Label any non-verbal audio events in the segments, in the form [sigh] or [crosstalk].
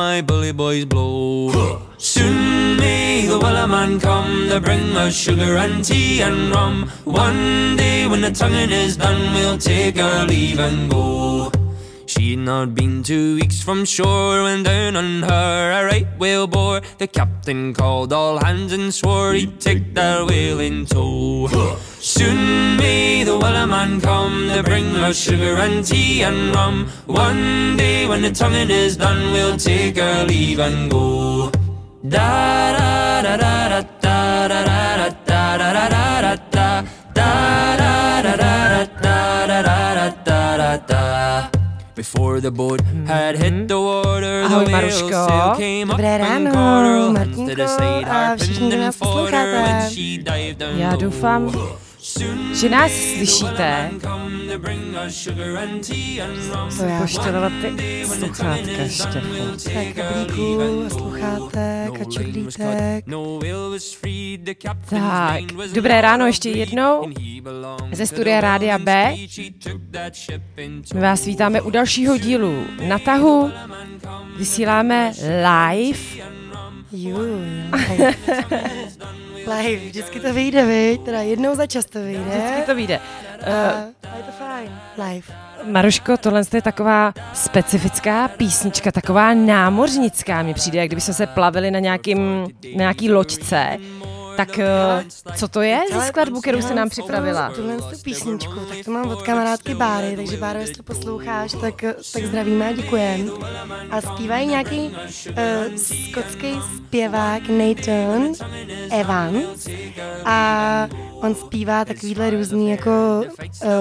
my bully boys blow. Soon may the wellerman come to bring us sugar and tea and rum. One day when the tonguing is done, we'll take our leave and go. She'd not been two weeks from shore when down on her a right whale bore. The captain called all hands and swore he'd take that whale in tow. Soon may the wellerman come to bring us sugar and tea and rum. One day when the tonguing is done, we'll take our leave and go. Da da da da da da da da da da da da before the boat mhm. had hit the water. Ahoj Maruško, dobré ráno, Martinko a všichni nás posloucháte. Já doufám, že nás slyšíte. To já. Poštělovat ty sluchátka, Štefo. Tak kablíku, sluchátek a čudlítek. Tak, dobré ráno ještě jednou ze studia Rádia B. My vás vítáme u dalšího dílu na tahu. Vysíláme live. Juj, [laughs] live. vždycky to vyjde, viď? Teda jednou za čas to vyjde. Vždycky to vyjde. A je to fajn. Live. Maruško, tohle je taková specifická písnička, taková námořnická mi přijde, jak kdyby jsme se plavili na, nějakým, na nějaký loďce. Tak eh, co to je za Ale skladbu, kterou jsi nám připravila? Tuhle tu písničku, tak to mám od kamarádky Báry, takže Báro, jestli to posloucháš, tak, tak zdravíme a děkujem. A zpívají nějaký uh, skotský zpěvák Nathan Evans a on zpívá takovýhle různý jako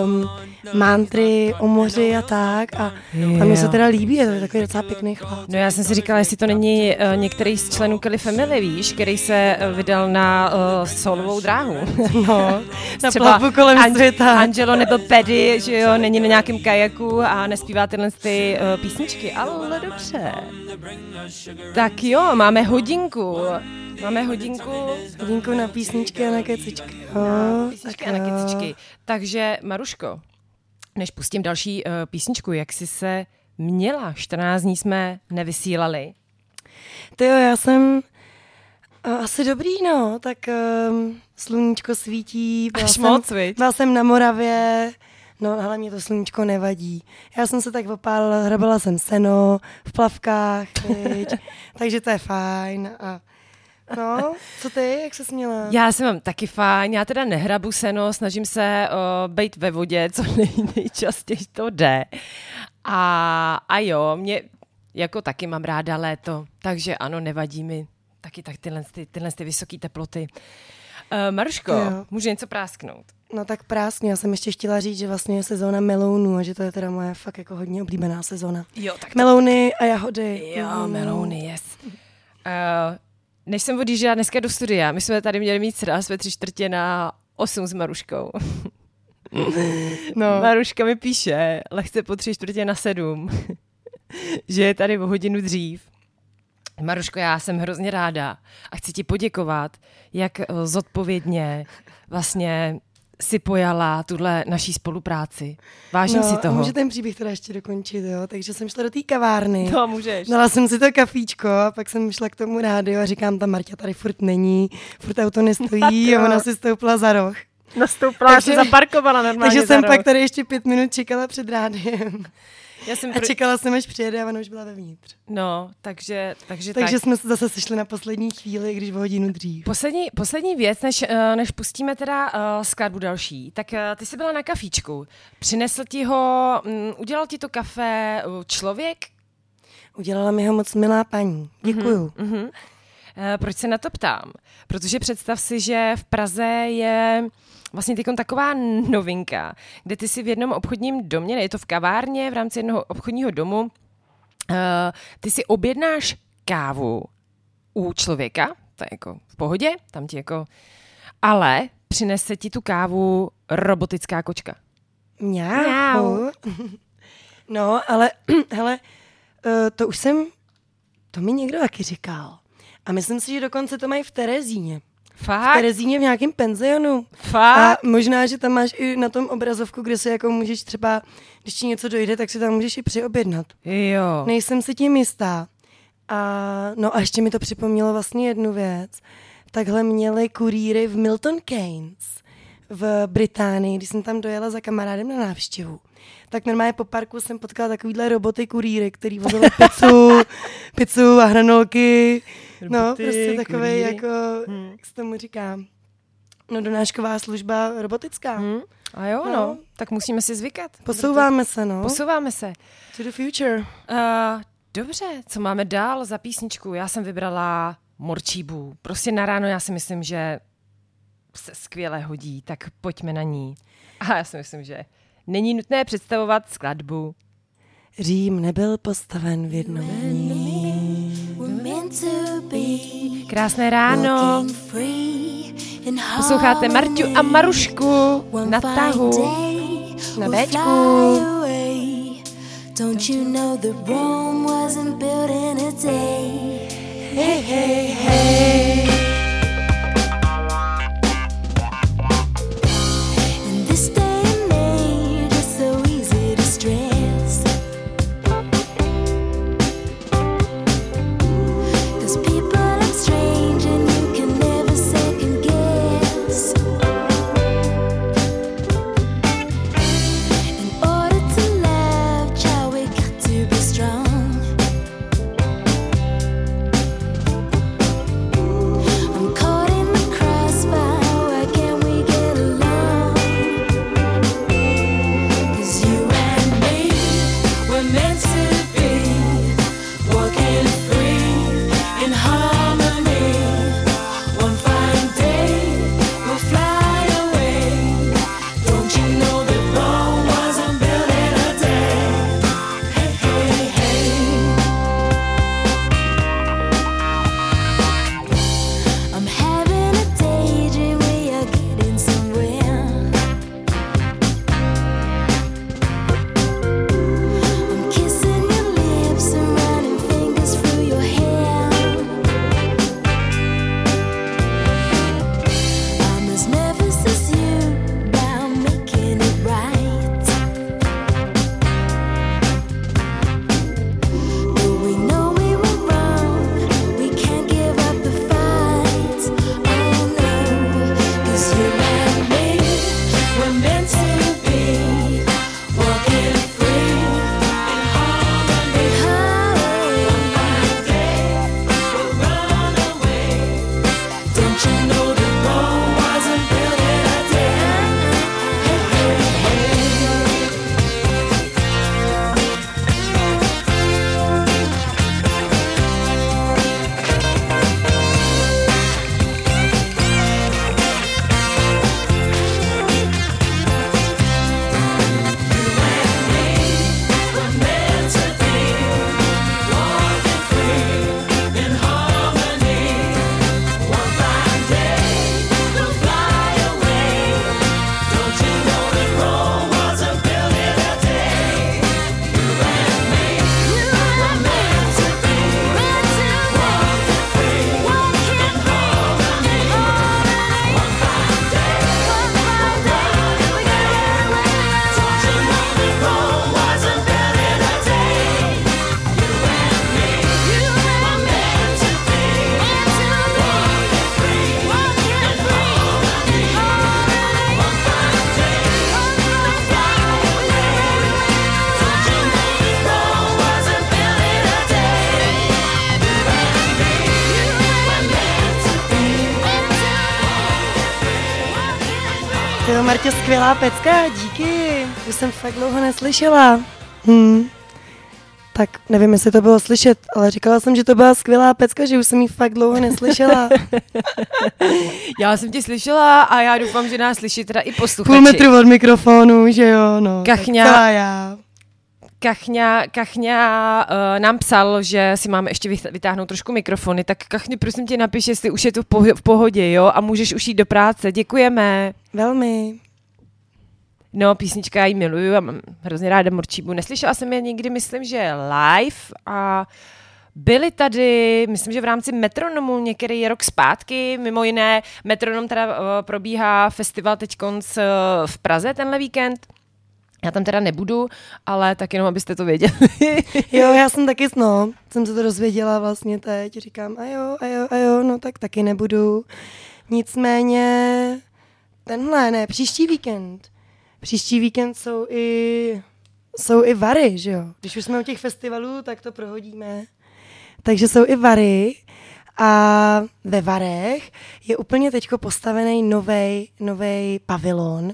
um, mantry o moři a tak a, a mi se teda líbí, je to takový docela pěkný chlap. No já jsem si říkala, jestli to není uh, některý z členů Kelly Family, víš, který se vydal na uh, solovou dráhu. [laughs] No, [laughs] na plavbu kolem světa. Angelo nebo Paddy, že jo, není na nějakém kajaku a nespívá tyhle ty uh, písničky, ale dobře. Tak jo, máme hodinku. Máme hodinku Hodinku na písničky a na kecičky. Jo, písničky tak a na jo. kecičky. Takže Maruško, než pustím další uh, písničku, jak jsi se měla? 14 dní jsme nevysílali. Ty jo, já jsem asi dobrý, no, tak um, sluníčko svítí. Byla Až jsem, moc, viď? Byla jsem na Moravě, no ale mě to sluníčko nevadí. Já jsem se tak opálila, hrabala jsem seno v plavkách, viď, [laughs] takže to je fajn. A, no, co ty, jak se směla? Já jsem mám taky fajn, já teda nehrabu seno, snažím se uh, být ve vodě, co nej, nejčastěji to jde. A, a jo, mě jako taky mám ráda léto, takže ano, nevadí mi taky tak tyhle, ty, tyhle ty vysoké teploty. Uh, Maruško, Jo. může něco prásknout? No tak prásně, já jsem ještě chtěla říct, že vlastně je sezóna melounů a že to je teda moje fakt jako hodně oblíbená sezóna. Jo, tak Melouny a jahody. Jo, Mm. melouny, yes. Uh, než jsem odjížděla dneska do studia, my jsme tady měli mít sraz ve tři čtvrtě na osm s Maruškou. No. [laughs] Maruška mi píše, lehce po tři čtvrtě na sedm, [laughs] že je tady o hodinu dřív. Maruško, já jsem hrozně ráda a chci ti poděkovat, jak eh, zodpovědně vlastně si pojala tuhle naší spolupráci. Vážím no, si toho. Můžu ten příběh teda ještě dokončit, jo? Takže jsem šla do té kavárny. No, můžeš. Dala jsem si to kafíčko a pak jsem šla k tomu rádiu a říkám, ta Marta tady furt není, furt auto nestojí [laughs] a ona si stoupla za roh. Nastoupila, Takže- zaparkovala normálně Takže jsem za pak roh. tady ještě pět minut čekala před rádiem. Já jsem A pro... čekala jsem, až přijede a ona už byla vevnitř. No, takže, takže, Takže tak. jsme se zase sešli na poslední chvíli, když o hodinu dřív. Poslední, poslední věc, než, eh, než pustíme teda uh, skladbu další, tak uh, ty jsi byla na kafíčku. Přinesl ti ho, um, udělal ti to kafe člověk? Udělala mi ho moc milá paní. Děkuju. Uh-huh. Uh, proč se na to ptám? Protože představ si, že v Praze je vlastně teď taková novinka, kde ty si v jednom obchodním domě, ne, je to v kavárně v rámci jednoho obchodního domu, uh, ty si objednáš kávu u člověka, to je jako v pohodě, tam ti jako, ale přinese ti tu kávu robotická kočka. Mňau. [laughs] No, ale [clears throat] hele, eh, to už jsem, to mi někdo taky říkal. A myslím si, že dokonce to mají v Terezíně. V Fakt? Terezíně v nějakém penzionu. A Fakt? možná, že tam máš i na tom obrazovku, kde si jako můžeš třeba, když ti něco dojde, tak si tam můžeš i přiobjednat. Jo. Nejsem si tím jistá. A, no a ještě mi to připomnělo vlastně jednu věc. Takhle měli kurýry v Milton Keynes v Británii, když jsem tam dojela za kamarádem na návštěvu. Tak normálně po parku jsem potkala takovýhle roboty kurýry, který vozili [laughs] pizzu, pizzu a hranolky. No, Roboty, prostě takový kurýry. jako, Hmm. jak se tomu říká, no donášková služba robotická. Hm? A jo, no. No. no, tak musíme si zvykat. Posouváme se, no. Posouváme se. To the future. Uh, dobře, co máme dál za písničku? Já jsem vybrala Morčíbu. Prostě na ráno já si myslím, že se skvěle hodí, tak pojďme na ní. A já si myslím, že není nutné představovat skladbu. Řím nebyl postaven v jednom dní. Krásné ráno. Posloucháte Marťu a Marušku na tahu. Na Bčku. Don't you know that Rome wasn't built in a day? Hey, hey, hey. Skvělá pecka, díky. Už jsem fakt dlouho neslyšela. Hm. Tak nevím, jestli to bylo slyšet, ale říkala jsem, že to byla skvělá pecka, že už jsem ji fakt dlouho neslyšela. [laughs] Já jsem tě slyšela a já doufám, že nás slyší teda i posluchači. Půl metru od mikrofonu, že jo, no. Kachňa. já. Kachňa, Kachňa uh, nám psal, že si máme ještě vytáhnout trošku mikrofony, tak Kachni, prosím tě, napiš, jestli už je to v pohodě, jo, a můžeš už jít do práce. Děkujeme. Velmi. No, písnička já ji miluju a mám hrozně ráda Morčíbu. Neslyšela jsem je nikdy, myslím, že live a byli tady, myslím, že v rámci Metronomu některý rok zpátky, mimo jiné, Metronom teda uh, probíhá festival teď konc uh, v Praze tenhle víkend, Já tam teda nebudu, ale tak jenom, abyste to věděli. [laughs] Jo, já jsem taky, no, jsem se to dozvěděla vlastně teď, říkám, a jo, a jo, a jo, no tak taky nebudu. Nicméně, tenhle, ne, příští víkend. Příští víkend jsou i, jsou i Vary, že jo. Když už jsme u těch festivalů, tak to prohodíme. Takže jsou i Vary a ve Varech je úplně teďko postavený novej, novej pavilon,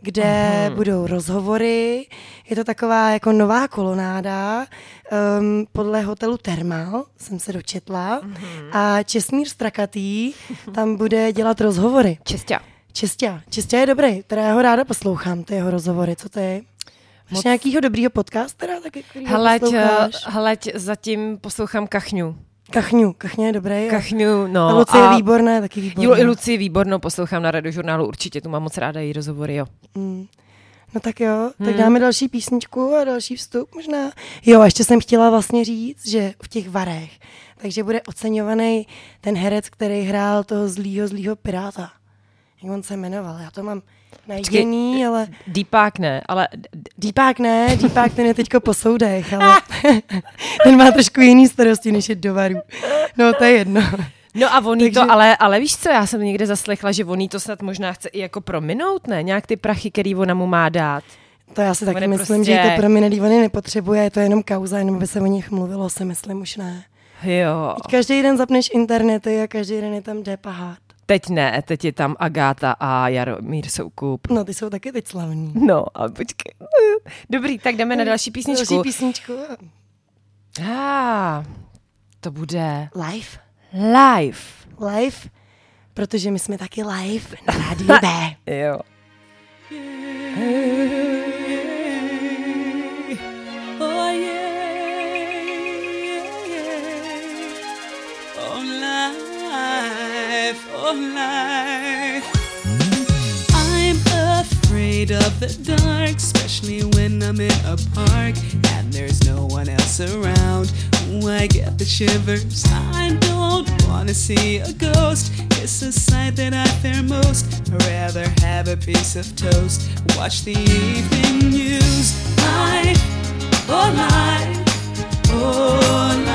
kde uh-huh. budou rozhovory. Je to taková jako nová kolonáda um, podle hotelu Thermal, jsem se dočetla. Uh-huh. A Česmír Strakatý tam bude dělat rozhovory. Čestě. Čestě. Čestě je dobrý, teda já ho ráda poslouchám, ty jeho rozhovory. Co to je? Máš Moc- nějakýho dobrýho podcastera taky, který Hleď, posloucháš? hleď, zatím poslouchám Kachňu. Kachňu, Kachňa je dobrý. Kachňu, no. a Lucie je výborné, taky výborné. Jo, i Luci výbornou poslouchám na radiožurnálu, určitě, tu mám moc ráda její rozhovory, jo. Mm. No tak jo, tak Hmm. dáme další písničku a další vstup možná. Jo, a ještě jsem chtěla vlastně říct, že v těch varech, takže bude oceňovaný ten herec, který hrál toho zlýho, zlýho piráta. Jak on se jmenoval, já to mám najděný, ale Deepák ne, ale d- d- Deepák ne, Deepák ten je teďko po soudech, ale [laughs] [laughs] ten má trošku jiný starosti, než je do varu. No to je jedno. No a on Takže- to, ale, ale víš co, já jsem někde zaslechla, že on jí to snad možná chce i jako prominout, ne? Nějak ty prachy, který ona mu má dát. To já si taky myslím, prostě- že to pro mě on nepotřebuje, je to jenom kauza, jenom by se o nich mluvilo, si myslím, už ne. Jo, Teď každý den zapneš internety a každý den je tam DPH. Teď ne, teď je tam Agáta a Jaromír Soukup. No, ty jsou taky teď slavní. No, a počkej. Dobrý, tak jdeme na další písničku. Další písničku. Ah, to bude Live. live. Live. Protože my jsme taky live na [laughs] rádiu B. Jo. Life. I'm afraid of the dark, especially when I'm in a park and there's no one else around. Ooh, I get the shivers. I don't wanna see a ghost. It's a sight that I fear most. I'd rather have a piece of toast. Watch the evening news. Life, oh life, oh life,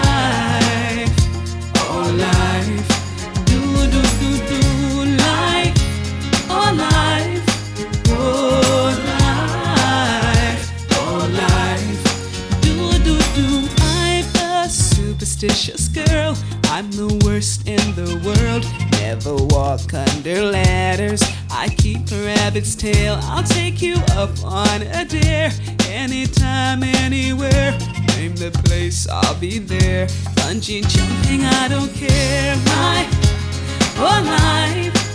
superstitious girl. I'm the worst in the world. Never walk under ladders. I keep a rabbit's tail. I'll take you up on a dare. Anytime, anywhere. Name the place, I'll be there. Bungee jumping, I don't care. Life, oh life,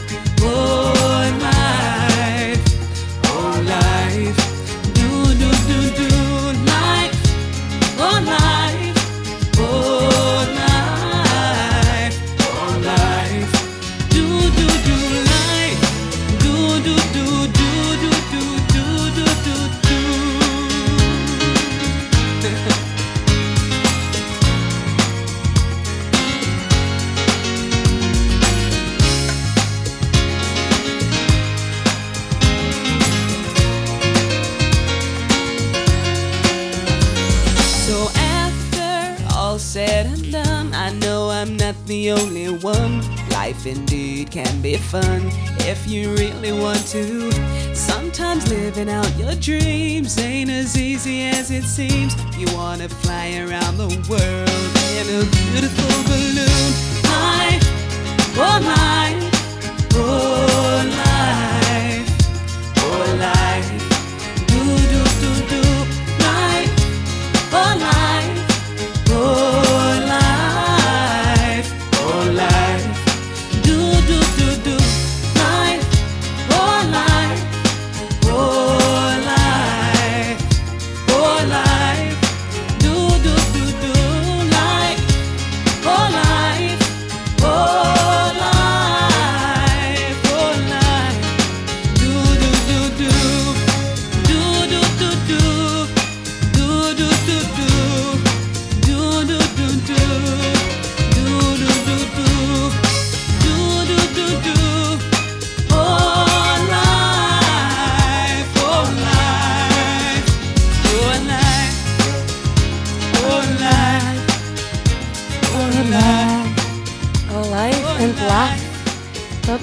living out your dreams ain't as easy as it seems. You wanna fly around the world in a beautiful balloon.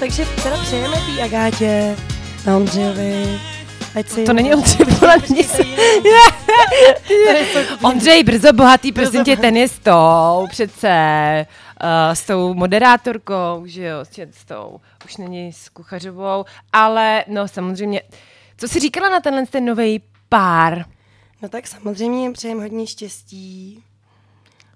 Takže teda přejeme tý Agátě, a Ondřejovi, ať si... To není Ondřej, vole, [laughs] nic. Ondřej, brzo bohatý, prosím tě, ten je s tou, přece, uh, s tou moderátorkou, že jo, s- s tou, už není s Kuchařovou, ale no samozřejmě, co jsi říkala na tenhle ten nový pár? No tak samozřejmě jim přejem hodně štěstí.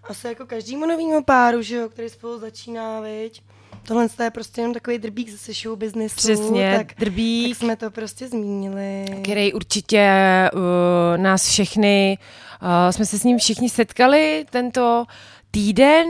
Asi jako každému novému páru, že jo, který spolu začíná, viď? Tohle je prostě jenom takový drbík zase show businessu. Přesně, tak, drbík. Tak jsme to prostě zmínili. který určitě uh, nás všechny, uh, jsme se s ním všichni setkali tento týden,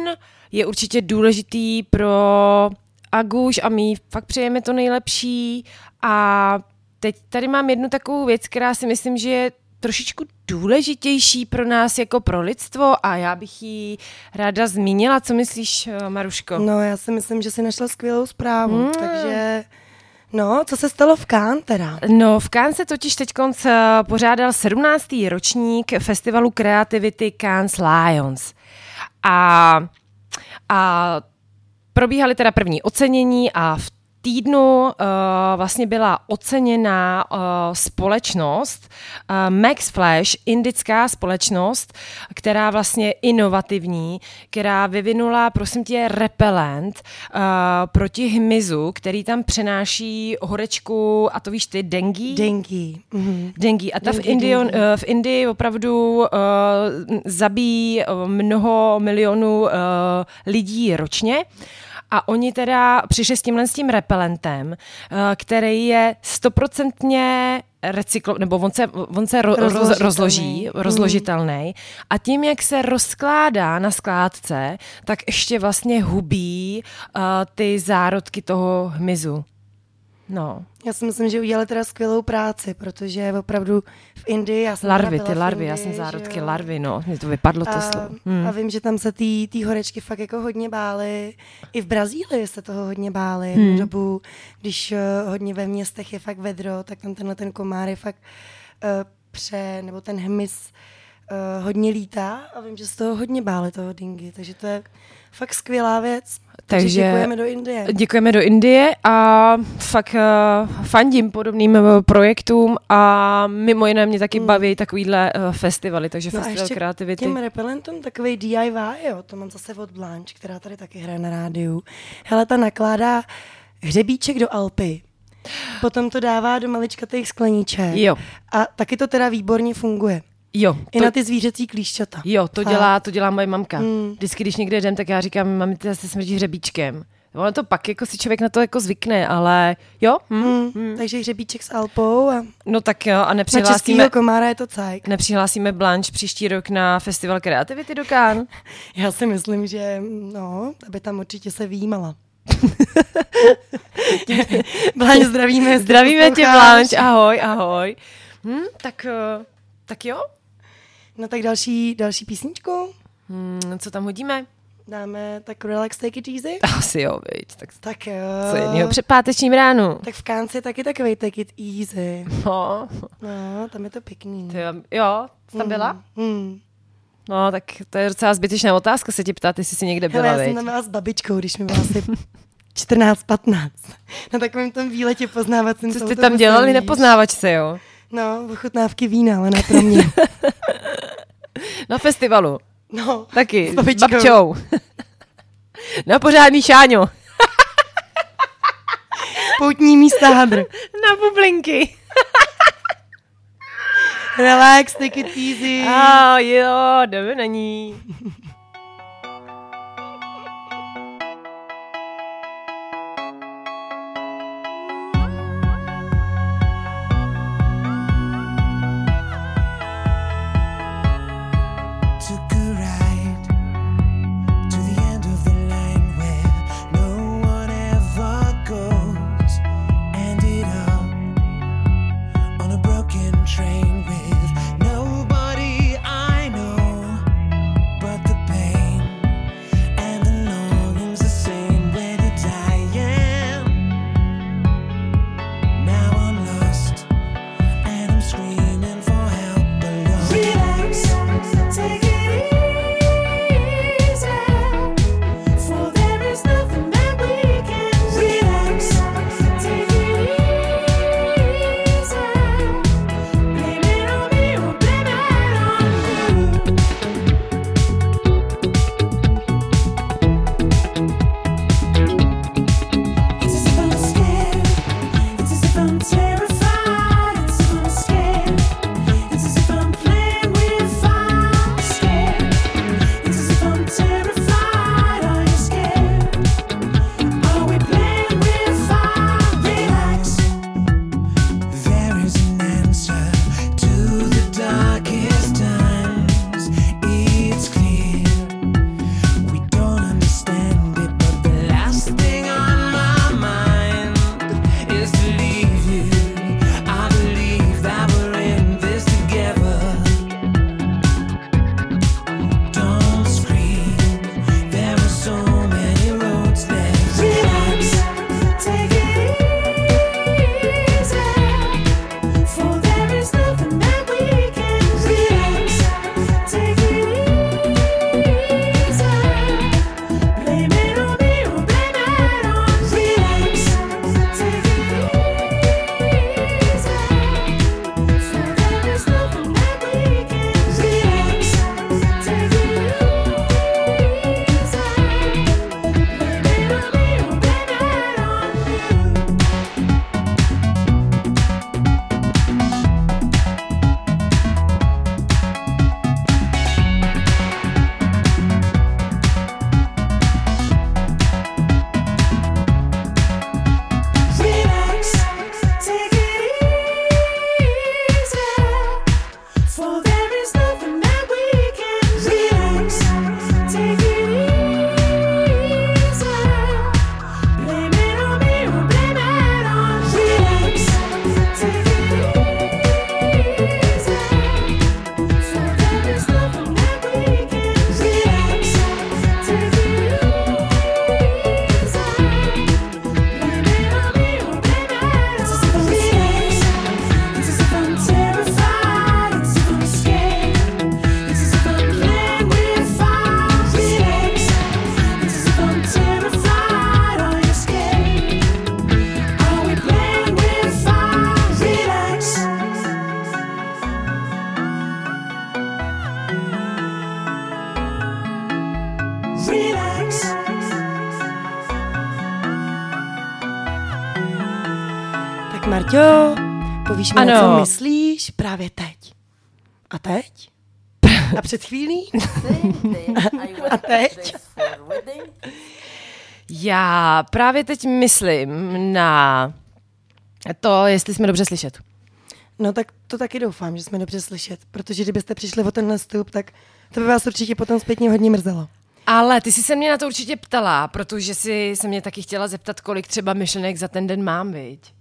je určitě důležitý pro Aguš a my fakt přejeme to nejlepší a teď tady mám jednu takovou věc, která si myslím, že je trošičku důležitější pro nás jako pro lidstvo a já bych ji ráda zmínila. Co myslíš, eh, Maruško? No, já si myslím, že si našla skvělou zprávu, Mm. takže... No, co se stalo v Cannes teda? No, v Cannes se totiž teď pořádal 17. ročník festivalu kreativity Cannes Lions. A, a probíhaly teda první ocenění a v týdnu uh, vlastně byla oceněna uh, společnost uh, Max Flash, indická společnost, která vlastně inovativní, která vyvinula, prosím tě, repelent uh, proti hmyzu, který tam přenáší horečku, a to víš ty, dengue? Dengue. Mhm. Dengue. A ta v Dengue, Indii, uh, v Indii opravdu uh, zabíjí mnoho milionů uh, lidí ročně. A oni teda přišli s tímhle s tím repelentem, uh, který je stoprocentně recyklo, nebo on se, on se ro, roz, Rozložitelný. rozloží, rozložitelný a tím, jak se rozkládá na skládce, tak ještě vlastně hubí uh, ty zárodky toho hmyzu. No. Já si myslím, že udělali teda skvělou práci, protože opravdu v Indii, já jsem Larvy, ty larvy, já Indii, jsem že zárodky jo. larvy, no, mě to vypadlo to A, slovo. a Hmm. vím, že tam se ty ty horečky fakt jako hodně bály. I v Brazílii se toho hodně báli. Hmm. Hmm. dobu, když uh, hodně ve městech je fakt vedro, tak tam tenhle ten komár je fakt uh, pře, nebo ten hmyz uh, hodně lítá a vím, že se toho hodně báli, toho dingy. Takže to je fakt skvělá věc. Takže- děkujeme do Indie. Děkujeme do Indie a fakt uh, fandím podobným uh, projektům a mimo jiné mě taky Mm. baví takovýhle uh, festivaly, takže No a festival ještě kreativity. Těm repelentům takový DIY, jo, to mám zase od Blanche, která tady taky hraje na rádiu. Hele, ta nakládá hřebíček do Alpy, potom to dává do maličkatých skleníček Jo, a taky to teda výborně funguje. Jo, I to, na ty zvířecí klíšťata. jo, to dělá, to dělá moje mamka. Mm. Vždycky, když někde jdem, tak já říkám, mami, ty se smrdí hřebíčkem. Ono to pak jako si člověk na to jako zvykne, ale jo, hm, Mm, hm. Takže hřebíček s Alpou a no tak jo, a na nepřihlásíme, českýho komára je to cajk. nepřihlásíme Blanche příští rok na festival kreativity do Cannes? [laughs] Já si myslím, že no, aby tam určitě se výjímala. [laughs] Bláň, zdravíme. Zdravíme tě. Blanche, ahoj, ahoj. Hm, tak, eh, tak jo, No tak další, další písničku hm, co tam hodíme? dáme tak Relax Take It Easy. [laughs] Asi jo, viď, tak Tak jo. co jiného před pátečním ránu. Tak v Kánci taky takový Take It Easy. No, No, tam je to pěkný. ty, jo, jo, jsi tam byla? Hmm. No, tak to je docela zbytečná otázka se tě ptát, jestli jsi někde Hele, byla, já jsem tam byla s babičkou, když mi bylo asi 14-15. Na takovém tom výletě poznávacím. Co jste tam dělali víš. nepoznávačce, jo? No, ochutnávky vína, ale ne pro mě. [laughs] Na festivalu, No, taky, S babičkou. babčou. [laughs] Na pořádný šáňo. [laughs] poutní místa hadr. Na bublinky. Relax, take it easy. A jo, jdeme na ní. Mi, Ano. co myslíš právě teď. A teď? A před chvílí? [laughs] A teď? Já právě teď myslím na to, jestli jsme dobře slyšet. No tak to taky doufám, že jsme dobře slyšet, protože kdybyste přišli o tenhle stup, tak to by vás určitě potom zpětně hodně mrzelo. Ale ty jsi se mě na to určitě ptala, protože si se mě taky chtěla zeptat, kolik třeba myšlenek za ten den mám, viď?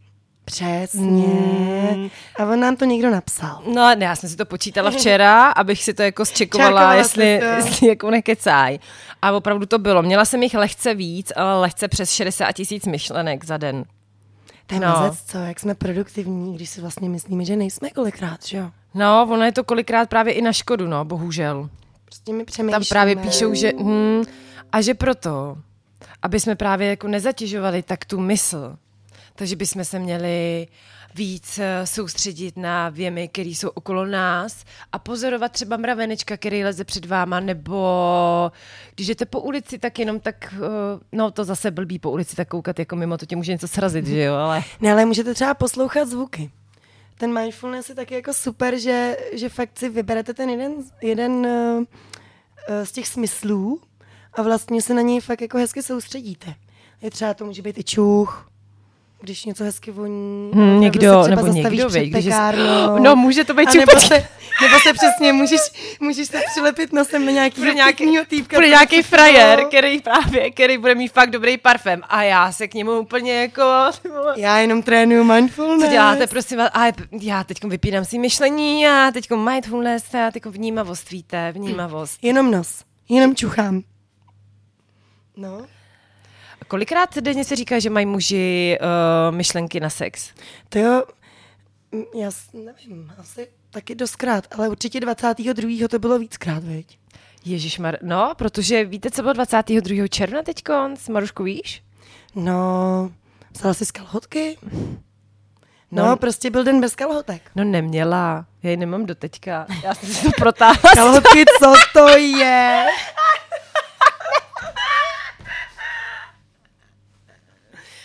Přesně. A on nám to někdo napsal. No, ne, já jsem si to počítala [laughs] včera, abych si to jako zčekovala, Čekovala jestli, to. jestli jako nekecaj. A opravdu to bylo. Měla jsem jich lehce víc, ale lehce přes 60 tisíc myšlenek za den. To je No. mazec, co, jak jsme produktivní, když si vlastně myslíme, že nejsme kolikrát, že jo? No, ono je to kolikrát právě i na škodu, no, bohužel. Prostě my přemýšlíme. Tam právě píšou, že hm, a že proto, aby jsme právě jako nezatěžovali tak tu mysl, takže bychom se měli víc eh, soustředit na věmy, které jsou okolo nás a pozorovat třeba mravenečka, který leze před váma, nebo když jdete po ulici, tak jenom tak, eh, no to zase blbý po ulici, tak koukat jako mimo, to tě může něco srazit, že jo, ale... Ne, ale můžete třeba poslouchat zvuky. Ten mindfulness je taky jako super, že, že fakt si vyberete ten jeden, jeden uh, z těch smyslů a vlastně se na něj fakt jako hezky soustředíte. Je třeba to může být i čuch, když něco hezky voní. Hmm, někdo, se třeba nebo někdo, viď, když pekárnou. [gasps] No, může to být nebo se, nebo se přesně můžeš, můžeš se přilepit nosem na nějaký bude nějaký, týpka. bude co nějaký frajer, který právě, který bude mít fakt dobrý parfém a já se k němu úplně jako, Já jenom trénuju mindfulness. co děláte, prosím vás, a já teď vypínám si myšlení a teď mindfulness a teď vnímavost, víte, vnímavost. Jenom nos. Jenom čuchám. No. Kolikrát denně se říká, že mají muži uh, myšlenky na sex? To jo, já s- nevím, asi taky doskrát, ale určitě 22. to bylo víckrát, viď? Ježišmar, no, protože víte, co bylo 22. června teďkon, Marušku, víš? No, vzala si z kalhotky? No, No. no, prostě byl den bez kalhotek. No neměla, já ji nemám do teďka, já jsem si to protáhla. Kalhotky, co to je? [laughs]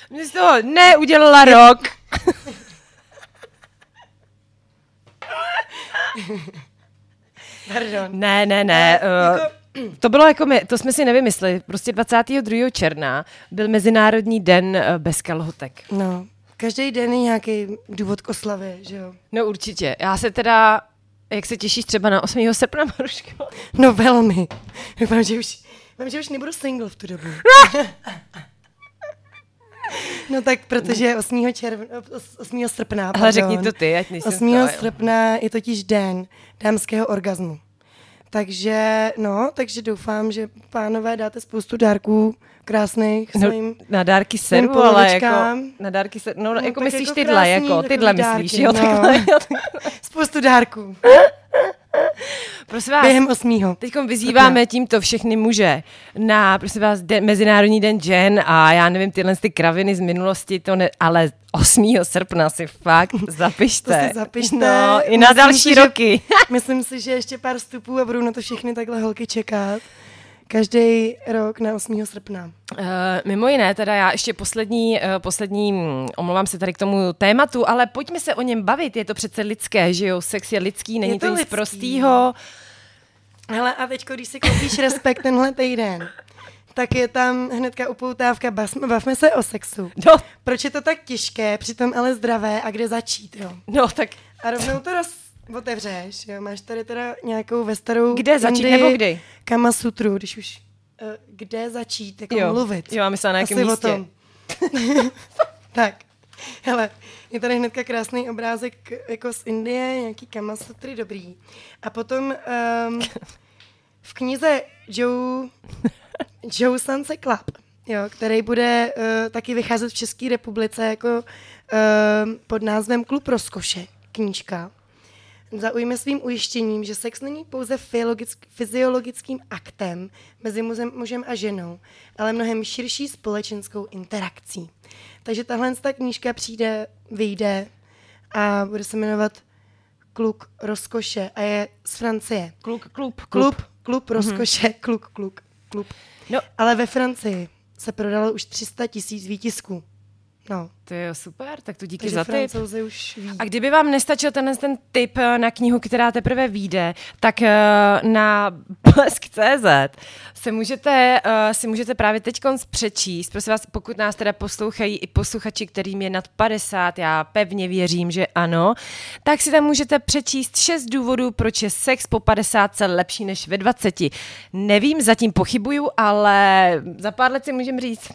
Mě z toho neudělala rok. Pardon. Ne, ne, ne. Uh, to bylo jako my, to jsme si nevymysleli. Prostě 22. června byl Mezinárodní den uh, bez kalhotek. No, každý den je nějaký důvod k oslavě, že jo? No určitě. Já se teda, jak se těšíš třeba na 8. srpna, Maruško? No velmi. Doufám, že už, doufám, že už nebudu single v tu dobu. [laughs] No tak, protože 8. června, 8. srpna, Ale pardon. řekni to ty, ať nejsem 8. to, jo. srpna je totiž den dámského orgazmu. Takže, no, takže doufám, že pánové dáte spoustu dárků krásných No, svým. na dárky servu, ale jako, na dárky servu, no, No, jako myslíš jako tyhle, krásný jako, tyhle dárky, myslíš, jo, no. takhle, jo, takhle. [laughs] Spoustu dárků. Prosím vás, Během 8. Teď vyzýváme tímto všechny muže na, prosím vás, den, Mezinárodní den žen a já nevím, tyhle ty kraviny z minulosti, to ne, ale 8. srpna si fakt zapište. [laughs] To si zapište. No, i na Myslím další si, že- roky. Myslím si, že ještě pár vstupů a budou na to všechny takhle holky čekat. Každý rok na 8. srpna. Uh, mimo jiné, teda já ještě poslední, uh, poslední, hm, omlouvám se tady k tomu tématu, ale pojďme se o něm bavit, je to přece lidské, že jo, sex je lidský, není Je to, to nic lidský. prostýho. Hele, a teďko, když si koupíš respekt tenhle týden, tak je tam hnedka upoutávka, bavme se o sexu. No, Proč je to tak těžké, přitom ale zdravé a kde začít, jo? no tak A rovnou to roz... otevřeš, jo? Máš tady teda nějakou ve starou Kde začít, Indii nebo kdy? Kama sutru, když už... Uh, kde začít, jako jo, mluvit. jo, já myslela na jakém Asi o místě. tom. [laughs] tak, hele, je tady hnedka krásný obrázek jako z Indie, nějaký kamasutry, dobrý. A potom um, [laughs] v knize Joe, Joe Sanse Club, jo, který bude uh, taky vycházet v České republice jako uh, pod názvem Klub rozkoše, knížka. Zaujme svým ujištěním, že sex není pouze fyziologick- fyziologickým aktem mezi mužem, a ženou, ale mnohem širší společenskou interakcí. Takže tahle ta knížka přijde, vyjde a bude se jmenovat Kluk rozkoše a je z Francie. kluk, klub, Klub, klub rozkoše, kluk, kluk, klub. No. Ale ve Francii se prodalo už 300 tisíc výtisků. No, To je super, tak to díky takže za tip. francouzi už ví. A kdyby vám nestačil tenhle ten tip eh, na knihu, která teprve vyjde, tak eh, na blesk.cz se můžete, eh, si můžete právě teď přečíst. Prosím vás, pokud nás teda poslouchají i posluchači, kterým je nad 50, já pevně věřím, že ano, tak si tam můžete přečíst šest důvodů, proč je sex po 50 lepší než ve 20. Nevím, zatím pochybuju, ale za pár let si můžeme říct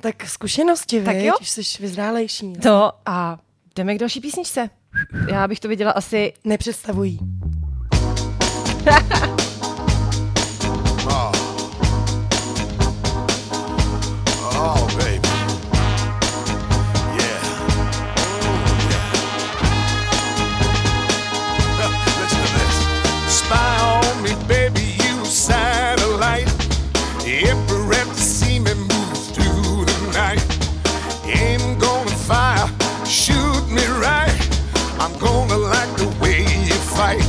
Tak zkušenosti, Tak jo. Už jsi vyzrálejší. to a jdeme k další písničce. Já bych to viděla asi Nepředstavují. [laughs] Oh, baby. Fight.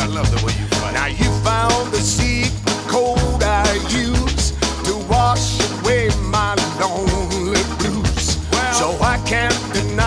I love the way you fight. Now you found the secret code I use to wash away my lonely blues. so I can't deny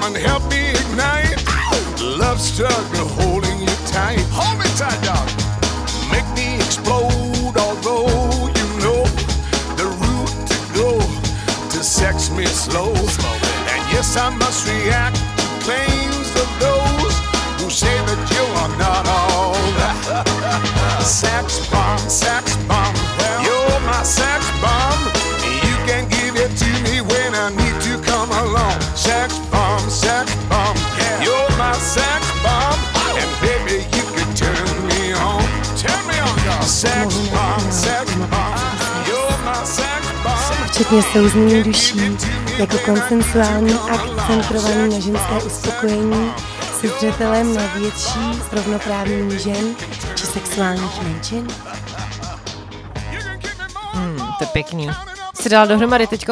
come and help me ignite. Love struggle holding you tight. Hold me tight, dog. Make me explode, although you know the route to go to sex me slow. And yes, I must react Včetně souznění duší, jako konsensuální akt centrovaný na ženské uspokojení se zřetelem na větší zrovnoprávnění žen či sexuálních menšin. To je pěkný. Se dal dohromady teď,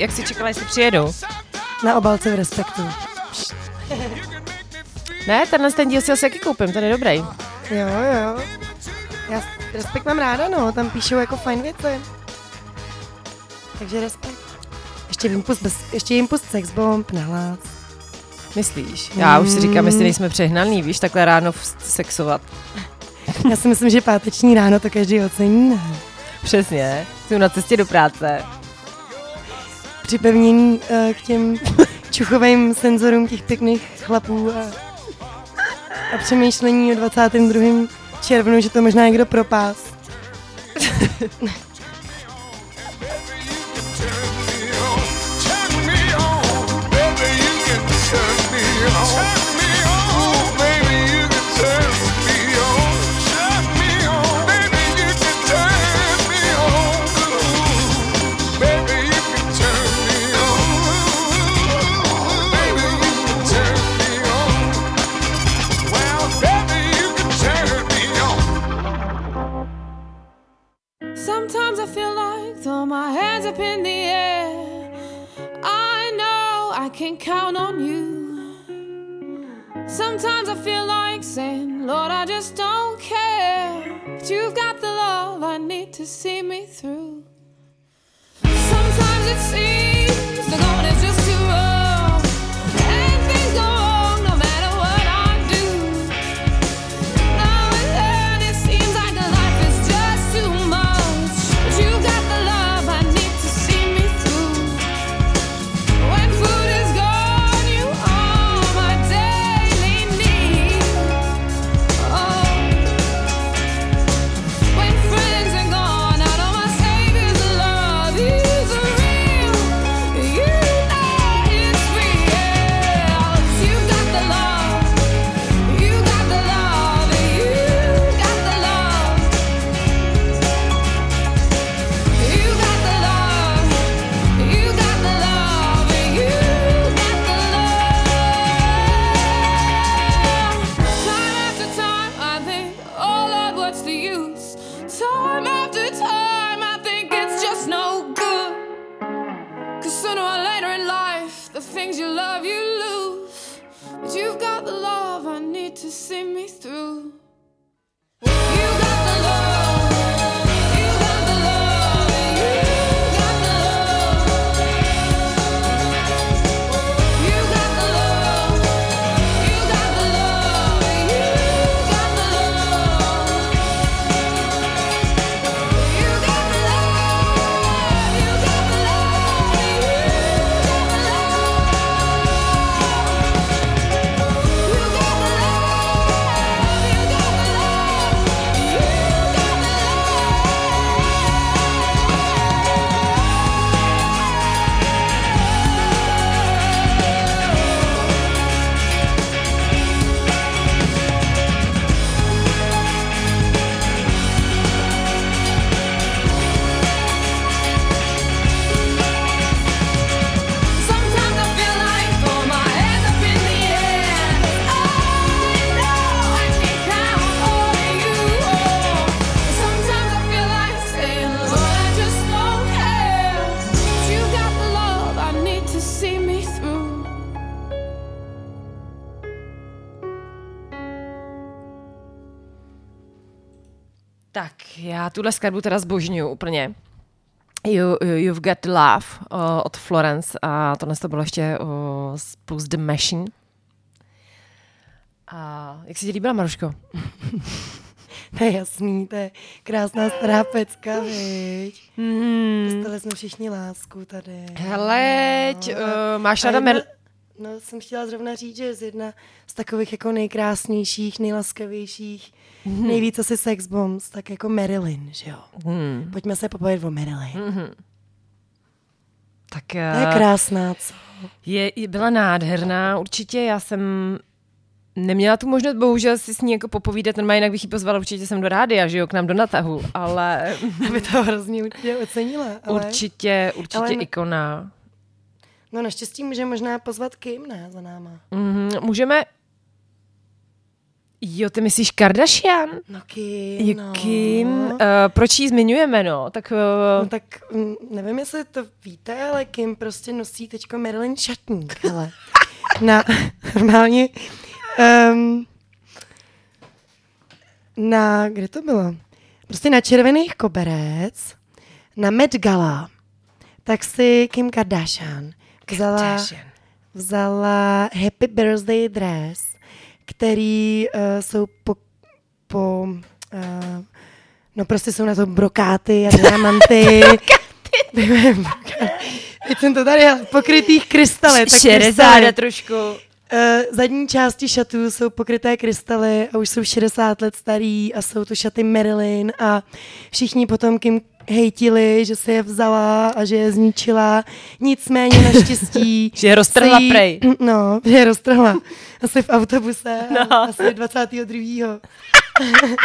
jak si čekala, jestli přijedou. Na obalce v respektu. Ne, tenhle ten díl si asi taky koupím, ten je dobrý. Jo, jo. Já respekt mám ráda, no, tam píšou jako fajn věci. Takže respekt. Ještě impuls, bez, ještě impuls sex bomb, nahlas. Myslíš? Já už si říkám, jestli nejsme přehnaný, víš, takhle ráno sexovat. [laughs] Já si myslím, že páteční ráno to každý ocení, ne? Přesně. Jsem na cestě do práce. Připevnění uh, k těm čuchovým senzorům těch pěkných chlapů a, a přemýšlení o 22. červnu, že to možná někdo propás. [laughs] count on you. Sometimes I feel like saying, Lord, I just don't care. But you've got the love I need to see me through. Sometimes it seems tuhle skladbu teda zbožňuju úplně. You, you've Got Love uh, od Florence a tohle to bylo ještě uh, spolu s The Machine. A jak se ti líbila, Maruško? [laughs] To je jasný, to je krásná stará pecka, viď? Mm. Dostali jsme všichni lásku tady. Hele, uh, máš ráda Mer... No, jsem chtěla zrovna říct, že z jedna z takových jako nejkrásnějších, nejlaskavějších, Mhm. nejvíc asi sex bombs, tak jako Marilyn, že jo? Hmm. Pojďme se popovědět o Marilyn. Tak To je uh, krásná, co? je, byla nádherná, určitě. Já jsem neměla tu možnost, bohužel si s ní jako popovídat, normálně jinak bych ji pozvala určitě sem do rádia, že jo, k nám do natahu, ale [laughs] Aby to hrozně určitě ocenila. Ale... určitě, určitě ale- ikona. No naštěstí může možná pozvat Kim, ne, za náma. Mhm, můžeme... Jo, ty myslíš Kardashian? No Kim, Jo, no. Kim, uh, proč ji zmiňujeme, no? Tak No uh, tak mm, nevím, jestli to víte, ale Kim prostě nosí teďko Marilyn šatník, [laughs] hele. Na, normálně, um, na, kde to bylo? Prostě na červených koberec, na Met Gala, tak si Kim Kardashian vzala, Kardashian. vzala Happy Birthday dress, který uh, jsou po, po uh, no prostě jsou na to brokáty a diamanty. [laughs] [laughs] Teď jsem to tady, pokrytých krystaly. tak krystaly. trošku. Uh, zadní části šatů jsou pokryté krystaly a už jsou 60 let starý a jsou to šaty Marilyn a všichni potom Kim hejtili, že se je vzala a že je zničila. Nicméně naštěstí... [laughs] Že je roztrhla jí- prej. [clears throat] No, že je roztrhla. Asi v autobuse. No. Asi 22. [laughs]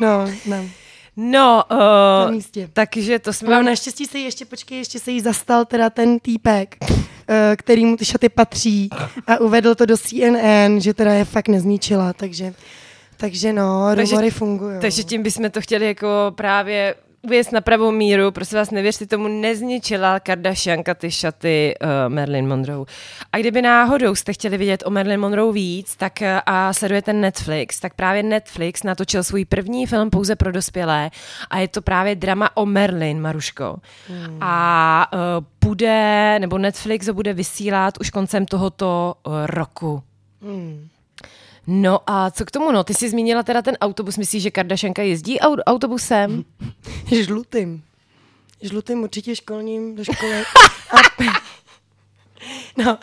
No, no, No, na uh, místě. takže to jsme... No, naštěstí se jí ještě, počkej, ještě se jí zastal teda ten týpek, eh, který mu ty šaty patří a uvedl to do CNN, že teda je fakt nezničila, takže, takže no, rumory fungují. Takže tím bychom to chtěli jako právě uvést na pravou míru. Prosím vás, nevěřte tomu, nezničila Kardashianka ty šaty uh, Marilyn Monroe. A kdyby náhodou jste chtěli vidět o Marilyn Monroe víc tak, uh, a sledujete Netflix, tak právě Netflix natočil svůj první film pouze pro dospělé a je to právě drama o Marilyn, Maruško. Hmm. A uh, bude, nebo Netflix ho bude vysílat už koncem tohoto uh, roku. Hmm. No a co k tomu, no? Ty jsi zmínila teda ten autobus, myslíš, že Kardashianka jezdí au- autobusem? [laughs] Žlutým. Žlutým určitě školním do školy. [laughs] A, no,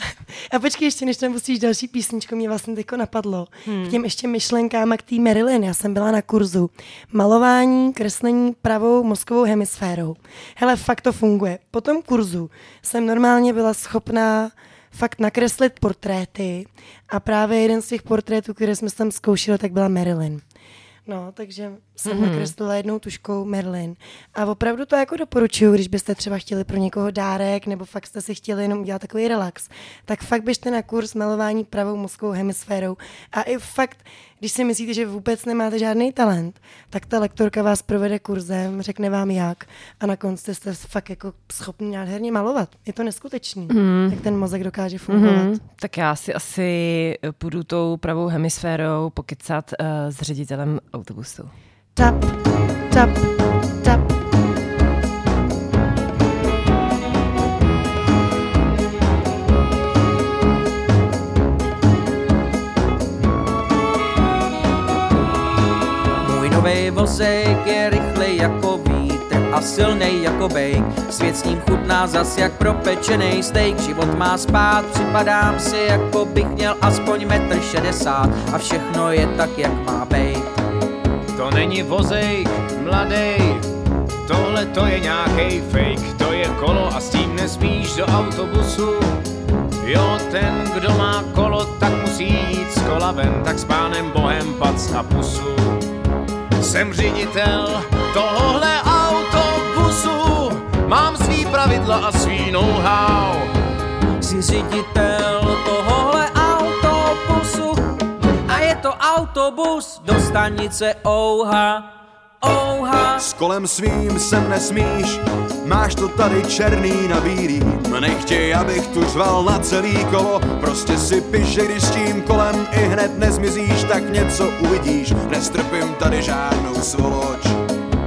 a počkej ještě, než tam pustíš další písničku, mě vlastně teďko napadlo. Hmm. K těm ještě myšlenkám a k té Marilyn. Já jsem byla na kurzu malování, kreslení pravou mozkovou hemisférou. Hele, fakt to funguje. Po tom kurzu jsem normálně byla schopná fakt nakreslit portréty a právě jeden z těch portrétů, které jsme tam zkoušeli, tak byla Marilyn. No, takže jsem mm-hmm. nakreslila jednou tuškou Merlin. A opravdu to jako doporučuju, když byste třeba chtěli pro někoho dárek, nebo fakt jste si chtěli jenom udělat takový relax, tak fakt běžte na kurz malování pravou mozkovou hemisférou. A i fakt, když si myslíte, že vůbec nemáte žádný talent, tak ta lektorka vás provede kurzem, řekne vám jak a na konci jste fakt jako schopni nádherně malovat. Je to neskutečný, mm. jak ten mozek dokáže fungovat. Hmm, tak já si asi půjdu tou pravou hemisférou pokecat uh, s ředitelem autobusu. Tap, tap, tap. Vozejk je rychlej jako vítr a silnej jako bejk. Svět s ním chutná zas jak propečený steak. Život má spát, připadám si, jako bych měl aspoň metr šedesát a všechno je tak, jak má bejt. To není vozejk, mladej, tohle to je nějaký fake, to je kolo a s tím nesmíš do autobusu. Jo, ten, kdo má kolo, tak musí jít z kola ven, tak s pánem bohem pac na pusu. Jsem ředitel tohohle autobusu, mám svý pravidla a svý know-how. Jsi ředitel tohohle autobusu a je to autobus do stanice Ouha. Ouha. S kolem svým sem nesmíš, máš to tady černý na bílý. Nech tě abych tu řval na celý kolo. Prostě si piš, že když s tím kolem i hned nezmizíš, tak něco uvidíš. Nestrpím tady žádnou svoloč.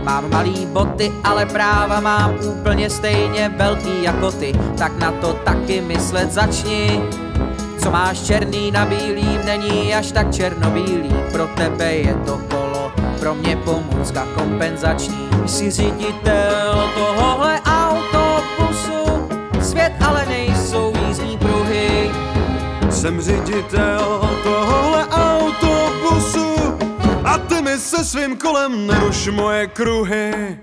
Mám malý boty, ale práva mám úplně stejně velký jako ty, tak na to taky myslet začni. Co máš černý na bílým, není až tak černobílý, pro tebe je to kolo, pro mě pomůcka kompenzační. Jsi ředitel tohohle autobusu, svět ale nejsou jízdní pruhy. Jsem ředitel tohohle autobusu a ty mi se svým kolem neruš moje kruhy.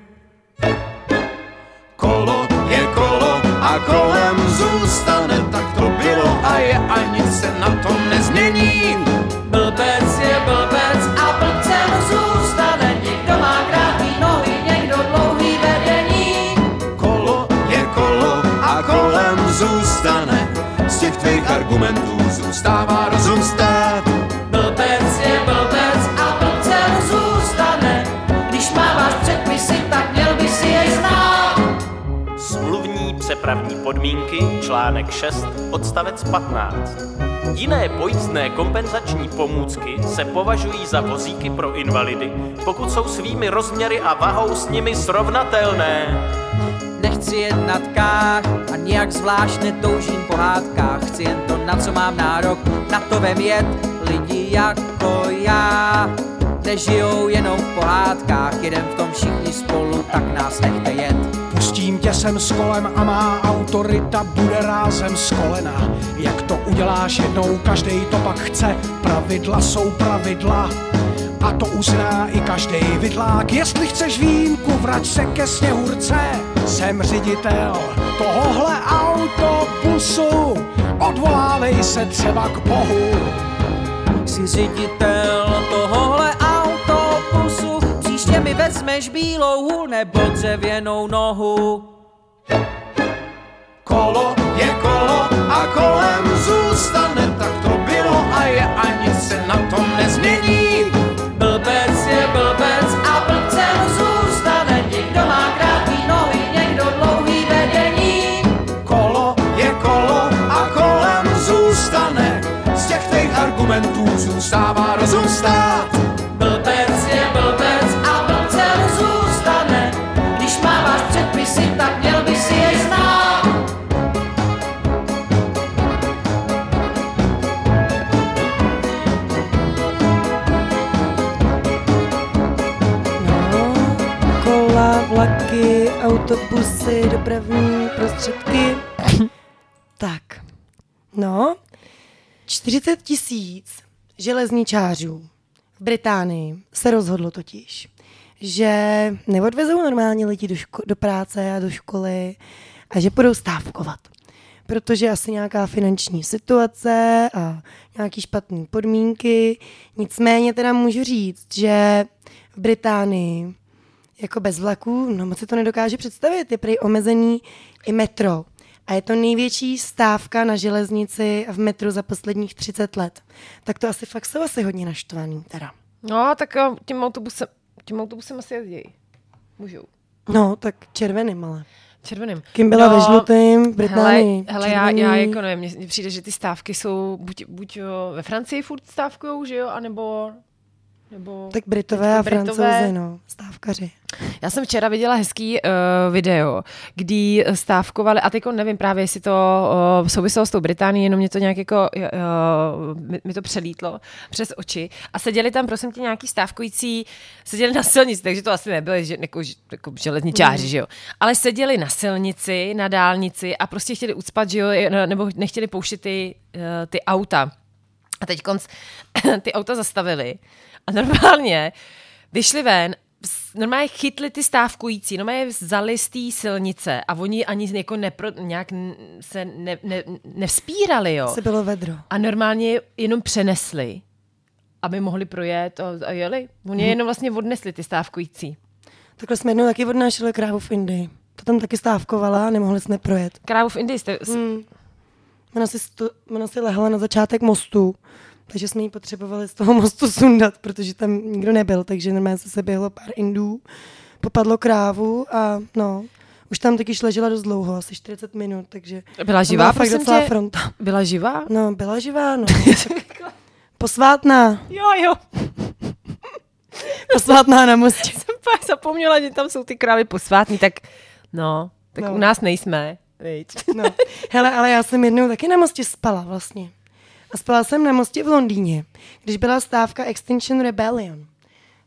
Kolo je kolo a kolem zůstane, tak to bylo a je a nic se na tom nezmění. Těch tvých argumentů zůstává rozum stát. Blbec je blbec a blbcem zůstane, když máváš předpisy, tak měl by si jej znát. Smluvní přepravní podmínky, článek 6, odstavec 15. Jiné pojistné kompenzační pomůcky se považují za vozíky pro invalidy, pokud jsou svými rozměry a vahou s nimi srovnatelné. Nechci jet na tkách a nijak zvlášť netoužím po hádkách. Chci jen to, na co mám nárok, na to vem jet lidi jako já. Nežijou jenom v pohádkách, jedem v tom všichni spolu, tak nás nechte jet. Pustím tě sem s kolem a má autorita bude rázem z kolena. Jak to uděláš jednou, každý to pak chce. Pravidla jsou pravidla. A to uzná i každý vidlák. Jestli chceš výjimku, vrať se ke sněhurce. Jsem ředitel tohohle autobusu. Odvolávej se třeba k Bohu. Jsi ředitel tohohle autobusu, příště mi vezmeš bílou hůl nebo dřevěnou nohu. Kolo je kolo a kolem zůstane, tak to bylo a je a nic se na tom nezmění. Argumentů zůstává rozum stát. Blbec je blbec a blbcem zůstane, když máváš předpisy, tak měl by si jej znát. No, kola, vlaky, autobusy, dopravní prostředky. tak, no, 40 tisíc železničářů v Británii se rozhodlo totiž, že neodvezou normálně lidi do, ško- do práce a do školy a že budou stávkovat. Protože asi nějaká finanční situace a nějaký špatné podmínky. Nicméně teda můžu říct, že v Británii jako bez vlaků, no moc si to nedokáže představit, je prý omezený i metro. A je to největší stávka na železnici v metru za posledních 30 let. Tak to asi fakt jsou asi hodně naštvaný teda. No, tak jo, tím autobusem, tím autobusem asi jezdí. Můžou. No, tak červeným ale. Červeným. Kým byla no, ve žlutým v Británii. Hele, hele já, červený. já jako nevím, mně- mně přijde, že ty stávky jsou buď, buď jo, ve Francii furt stávkujou, že jo, anebo... nebo Tak Britové a Francouzi, no, stávkaři. Já jsem včera viděla hezký uh, video, kdy stávkovali, a teď nevím právě, jestli to uh, souviselo s tou Británií, jenom mě to nějak jako, uh, mi, mi to přelítlo přes oči. A seděli tam, prosím tě, nějaký stávkující, seděli na silnici, takže to asi nebyli že, jako, jako železničáři, Mm. že jo. Ale seděli na silnici, na dálnici a prostě chtěli ucpat, že jo, nebo nechtěli pouštět ty, uh, ty auta. A teď konc [coughs] ty auta zastavili a normálně vyšli ven, normálně chytli ty stávkující, normálně vzali z té silnice a oni ani jako nepro, nějak se ne, ne, nevzpírali, jo. Asi bylo vedro. A normálně je jenom přenesli, aby mohli projet a, a jeli. Oni Mhm. jenom vlastně odnesli ty stávkující. Takhle jsme jednou taky odnášeli krávu v Indii. To tam taky stávkovala a nemohli jsme projet. Krávu v Indii jste... Hmm. Ona si, stu, ona si lehla na začátek mostu, takže jsme ji potřebovali z toho mostu sundat, protože tam nikdo nebyl, takže normálně se seběhlo pár Indů, popadlo krávu a no, Už tam totiž ležela dost dlouho, asi 40 minut, takže... Byla živá, byla fakt docela tě? fronta. Byla živá? No, byla živá, no. [laughs] Posvátná. Jo, jo. [laughs] Posvátná na mostě. Jsem pak zapomněla, že tam jsou ty krávy posvátný, tak no, tak No. u nás nejsme. No. Hele, ale já jsem jednou taky na mostě spala vlastně. A spala jsem na mostě v Londýně, když byla stávka Extinction Rebellion.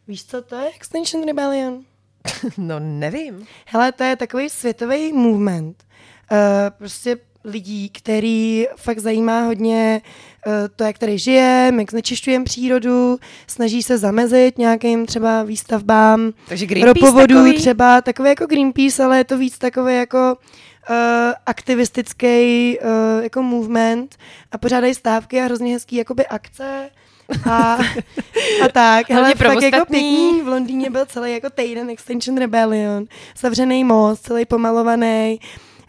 Víš, co to je Extinction Rebellion? [laughs] No, nevím. Hele, to je takový světový movement. Uh, prostě lidí, který fakt zajímá hodně uh, to, jak tady žijeme, jak znečišťujeme přírodu, snaží se zamezit nějakým třeba výstavbám Takže Greenpeace ropovodů takový? třeba, takový jako Greenpeace, ale je to víc takový jako uh, aktivistický uh, jako movement a pořádají stávky a hrozně hezký jakoby akce a, a tak. [laughs] Hele, pro fakt jako pěkný v Londýně byl celý jako týden Extinction Rebellion, zavřený most, celý pomalovaný,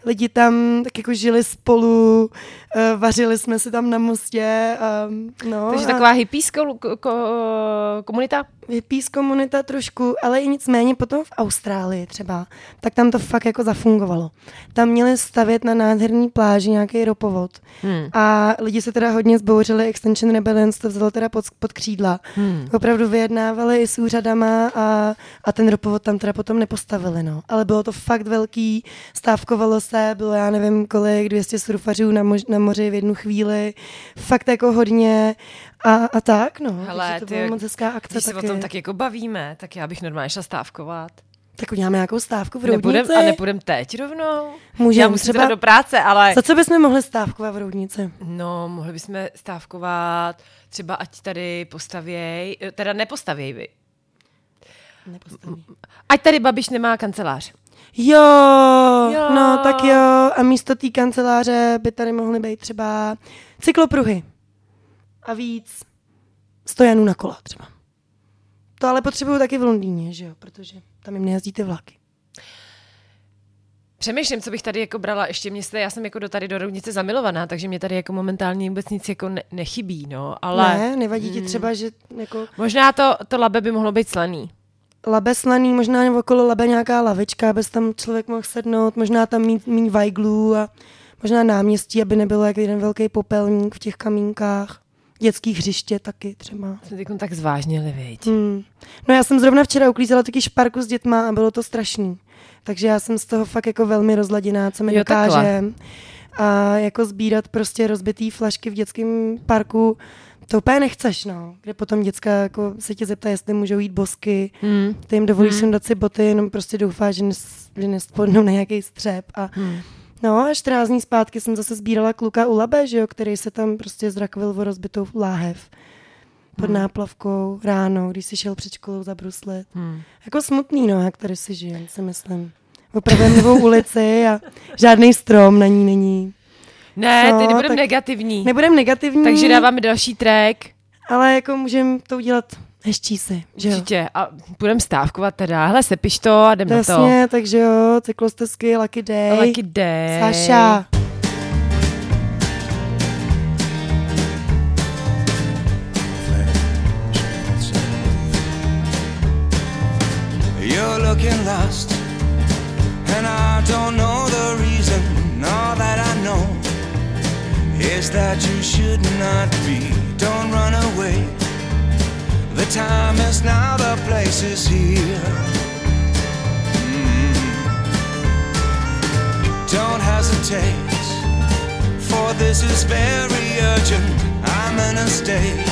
lidi tam tak jako žili spolu, uh, vařili jsme si tam na mostě. Um, no, Takže a taková hippískou ko- ko- Peace komunita trošku, ale i nicméně potom v Austrálii třeba, tak tam to fakt jako zafungovalo. Tam měli stavět na nádherný pláži nějaký ropovod Hmm. a lidi se teda hodně zbouřili, Extension Rebellion to vzalo teda pod, pod křídla. Hmm. Opravdu vyjednávali i s úřadama a, a ten ropovod tam teda potom nepostavili, no. Ale bylo to fakt velký, stávkovalo se, bylo já nevím kolik, 200 surfařů na, mož, na moři v jednu chvíli, fakt jako hodně a, a tak, no. Hele, Takže to ty, byla moc hezká akce Když se o taky. tom tak jako bavíme, tak já bych normálně šla stávkovat. Tak uděláme nějakou stávku v Nebudem, Roudnici. a nepůjdem teď rovnou? Můžem, já musím třeba- do práce, ale... Za co bychom mohli stávkovat v Roudnici? No, mohli bychom stávkovat třeba ať tady postavěj, teda nepostavěj vy. Nepostaví. Ať tady Babiš nemá kancelář. Jo, Jo. no tak jo. A místo té kanceláře by tady mohly být třeba cyklopruhy. A víc stojanů na kola třeba. To ale potřebuju taky v Londýně, že jo, protože tam jim nejezdí ty vlaky. Přemýšlím, co bych tady jako brala, ještě mě se, já jsem jako do tady do rovnice zamilovaná, takže mě tady jako momentálně vůbec nic jako ne, nechybí, no, ale Ne, nevadí ti třeba, že jako možná to, to labe by mohlo být slaný. labe slaný, možná okolo labe nějaká lavička, aby tam člověk mohl sednout, možná tam mít míň vajglů a možná náměstí, aby nebylo jak jeden velký popelník v těch kamínkách. Dětský hřiště taky třeba. Jsme teď tak zvážnili, viď. Hmm. No já jsem zrovna včera uklízela taky šparku s dětma a bylo to strašný. Takže já jsem z toho fakt jako velmi rozladěná, co mi Jo, takhle. dokáže. A jako sbírat prostě rozbitý flašky v dětském parku, to úplně nechceš, no. Kde potom děcka jako se tě zeptá, jestli můžou jít bosky, Hmm. ty jim dovolíš Hmm. sundat si boty, jenom prostě doufáš, že, nes, že nespodnou na nějaký střep. A Hmm. No a 14 dní zpátky jsem zase sbírala kluka u Labe, že jo, který se tam prostě zrakvil o rozbitou láhev pod Hmm. náplavkou ráno, když si šel před školou zabruslit. Hmm. Jako smutný, no, jak tady si žijem, si myslím. Opravujeme novou ulici a žádný strom na ní není. Ne, No, ty nebudem negativní. Nebudem negativní, Takže dáváme další track. ale jako můžeme to udělat hezčí si, že jo. Určitě. A budem stávkovat teda. Hele, sepiš to a jdem na to. Jasně, takže jo, cyklostezky, Lucky Day. Lucky day. Saša. You're looking lost, and I don't know the reason. All that I know is that you should not be. Don't run away. The time is now, the place is here. Mm. Don't hesitate, for this is very urgent. I'm in a state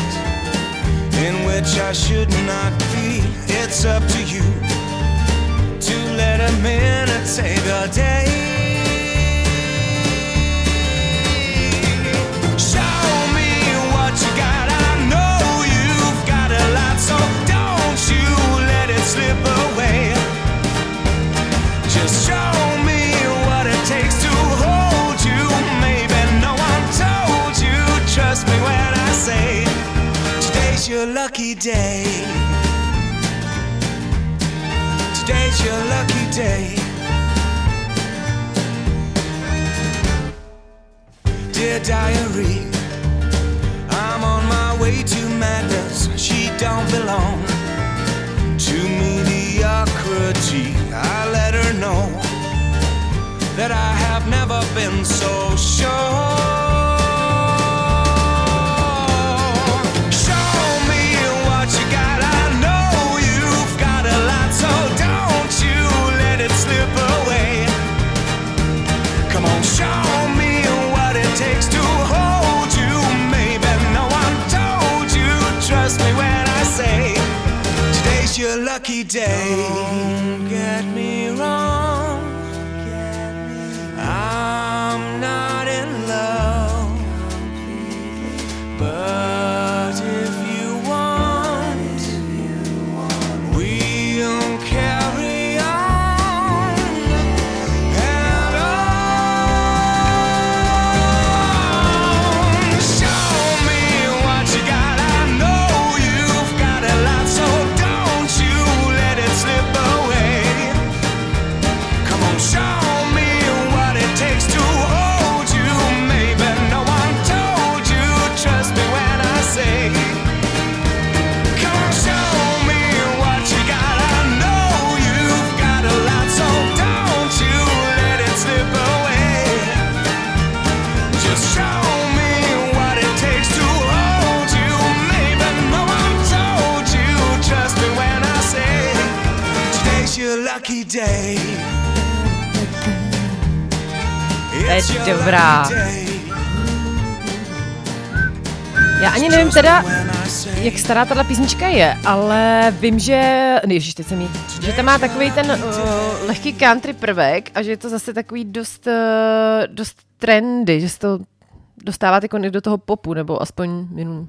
in which I should not be. It's up to you to let a minute save your day. Your lucky day. Today's your lucky day. Dear diary, I'm on my way to madness. She don't belong to mediocrity. I let her know that I have never been so sure. Today's your lucky day. Don't get me wrong. I'm not in love, but dobrá. Já ani nevím teda, jak stará tahle písnička je, ale vím, že, no ježiš, teď jsem jí, že tam má takový ten uh, lehký country prvek a že je to zase takový dost, uh, dost trendy, že se to dostává jako do toho popu, nebo aspoň jenom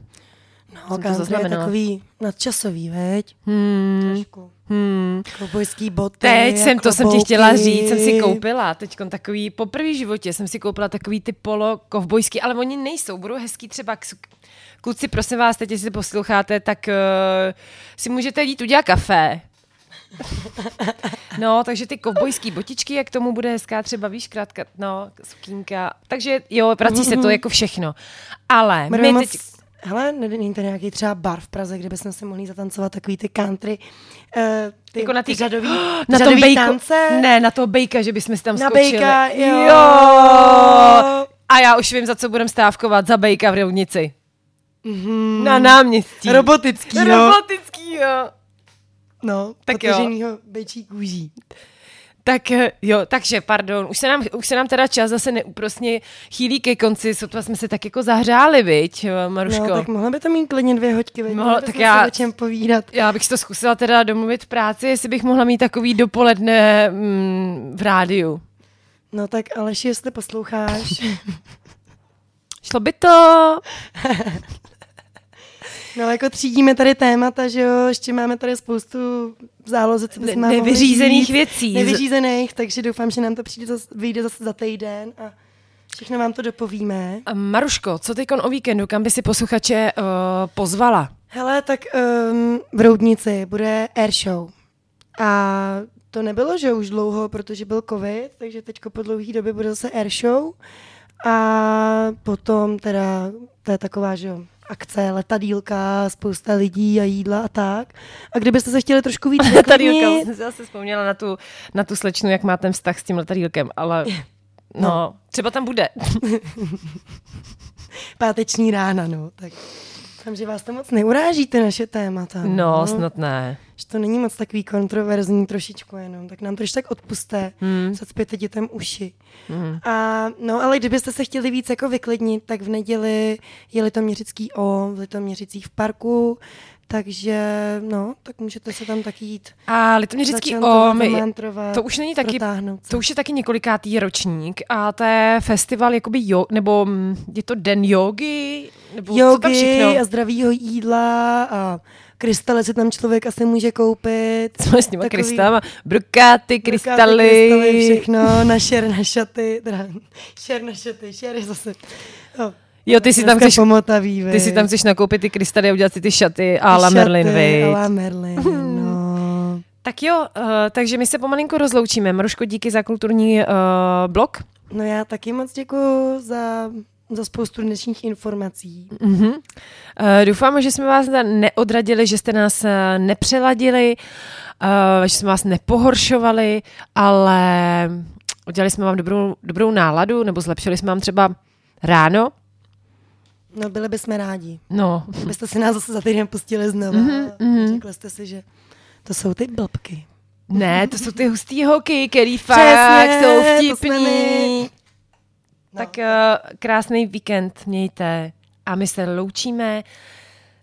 No, jsem to je takový nadčasový, veď? Hmm. Trošku. Hmm. Kovbojský boty. Teď jsem, to jsem ti chtěla říct, jsem si koupila teď takový, po první životě jsem si koupila takový ty polo kovbojský, ale oni nejsou, budou hezký třeba k, kluci, prosím vás, teď jestli posloucháte, tak uh, si můžete jít udělat kafe. No, takže ty kovbojský botičky, jak tomu bude hezká třeba, víš, krátka, no, sukínka. Takže jo, prací se to jako všechno. Ale my teď... Hele, ne- není to nějaký třeba bar v Praze, kde bychom se mohli zatancovat takový ty country, uh, ty, Jako na ty, řadový, [gasps] na tom bejku, tance. ne, na toho bejka, že bychom si tam Na skočili. bejka, jo. jo. A já už vím, za co budem stávkovat, za bejka v Roudnici. Mhm. Na náměstí. Robotickýho. Robotickýho. No, Tak jo. bejčí kůží. Tak eh, jo, takže pardon, už se nám, už se nám teda čas zase neúprostně chýlí ke konci, sotva jsme se tak jako zahřáli, viď, eh, Maruško? No, tak mohla by to mít klidně dvě hoďky, veď? Mohla- tak já- já... o čem povídat. Já bych si to zkusila teda domluvit v práci, jestli bych mohla mít takový dopoledne mm, v rádiu. No tak Aleši, jestli posloucháš, [laughs] Šlo by to? [laughs] no jako třídíme tady témata, že jo, ještě máme tady spoustu záloze, co Ne- bychom mohli nevyřízených říct. věcí. Nevyřízených, takže doufám, že nám to přijde zase, vyjde zase za týden a všechno vám to dopovíme. A Maruško, co teď o víkendu, kam by si posluchače uh, pozvala? Hele, tak um, v Roudnici bude airshow. A to nebylo, že už dlouho, protože byl covid, takže teď po dlouhé době bude zase airshow. A potom teda, to je taková, že jo, akce, letadílka, spousta lidí a jídla a tak. A kdybyste se chtěli trošku víc [laughs] vyklidnit, jsem si zase vzpomněla na tu, na tu slečnu, jak má ten vztah s tím letadýlkem, ale no, No. třeba tam bude. [laughs] páteční rána, no, tak Doufám, že vás to moc neuráží, ty naše témata. No, snad ne. Že to není moc takový kontroverzní trošičku jenom, tak nám když tak odpuste, Hmm. zacpěte dětem uši. Hmm. A, no, ale kdybyste se chtěli víc jako vyklidnit, tak v neděli je Litoměřický O v Litoměřicích v parku, takže no, tak můžete se tam taky jít. A Litoměřický OM, to už není taky, se. to už je taky několikátý ročník a to je festival jakoby jo, nebo mm, je to den jogy, nebo co tam Jogy a zdravýho jídla a krystaly si tam člověk asi může koupit. Co je s těma Takový- krystama? Brukáty, Brukáty, krystaly. krystaly, všechno, na šer, na šaty, teda šer na šaty, šer je zase. Oh. Jo, ty si tam chceš, pomotavý, ty si tam chceš nakoupit ty krystaly a udělat si ty šaty a la Merlin, a viď? la Merlin, no. [laughs] Tak jo, uh, takže my se pomalinku rozloučíme. Maruško, díky za kulturní uh, blok. No já taky moc děkuji za, za spoustu dnešních informací. Mhm. Uh, doufám, že jsme vás neodradili, že jste nás nepřeladili, uh, že jsme vás nepohoršovali, ale udělali jsme vám dobrou, dobrou náladu, nebo zlepšili jsme vám třeba ráno. No byli bychom rádi. No, Byste si nás zase za týden pustili znova. Mhm, mhm. a Řekli jste si, že to jsou ty blbky. ne, to jsou ty hustý hoky, který fakt Přesně, jsou vtipný. No. Tak uh, krásný víkend mějte a my se loučíme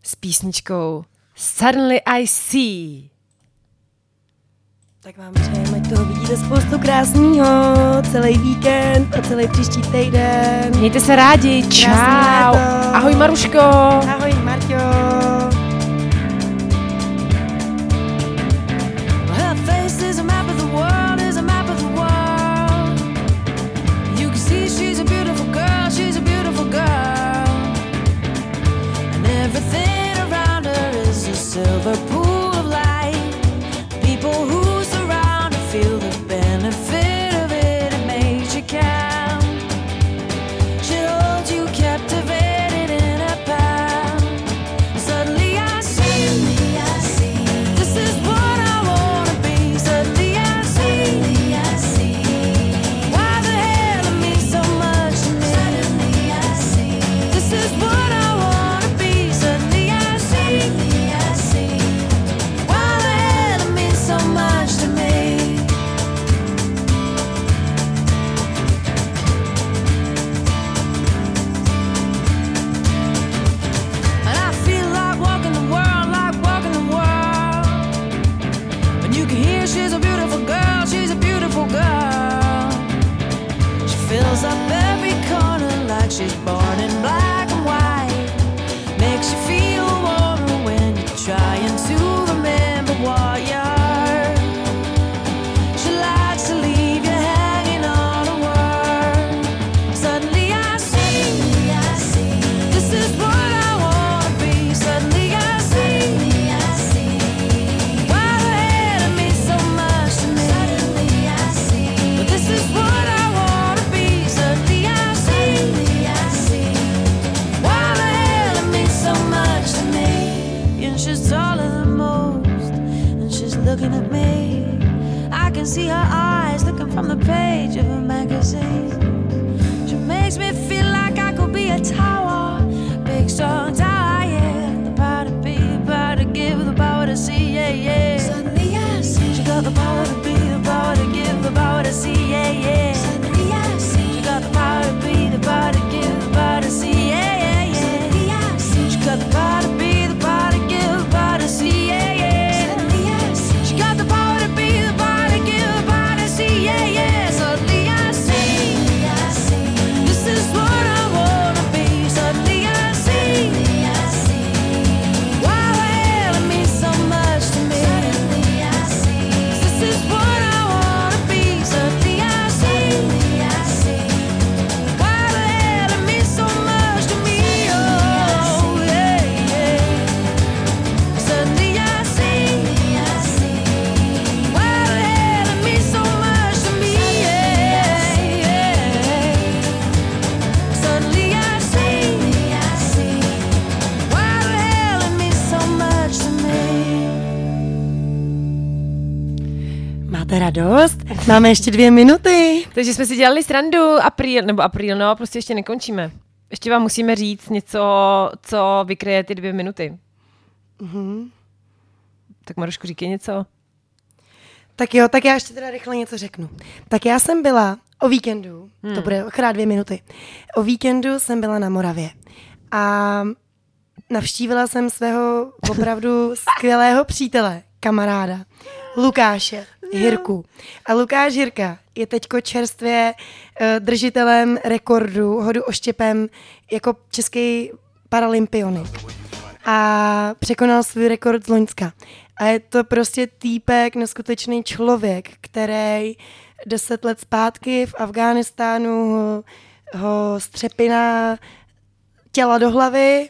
s písničkou Suddenly I See. Tak vám přejeme, ať toho vidíte spoustu krásného, celý víkend a celý příští týden. Mějte se rádi, čau. Ahoj Maruško. Ahoj Marťo. See her eyes Máme ještě dvě minuty. Takže jsme si dělali srandu apríl, nebo apríl, no, prostě ještě nekončíme. Ještě vám musíme říct něco, co vykryje ty dvě minuty. Mhm. Tak Marušku, říkej něco. Tak jo, tak já ještě teda rychle něco řeknu. Tak já jsem byla o víkendu, hmm. to bude akorát dvě minuty, o víkendu jsem byla na Moravě a navštívila jsem svého opravdu [laughs] skvělého přítele, kamaráda, Lukáše Hirku. A Lukáš Hirka je teďko čerstvě uh, držitelem rekordu hodu oštěpem jako český paralympionik. A překonal svůj rekord z Loňska. A je to prostě týpek, neskutečný člověk, který deset let zpátky v Afghánistánu ho, ho střepina těla do hlavy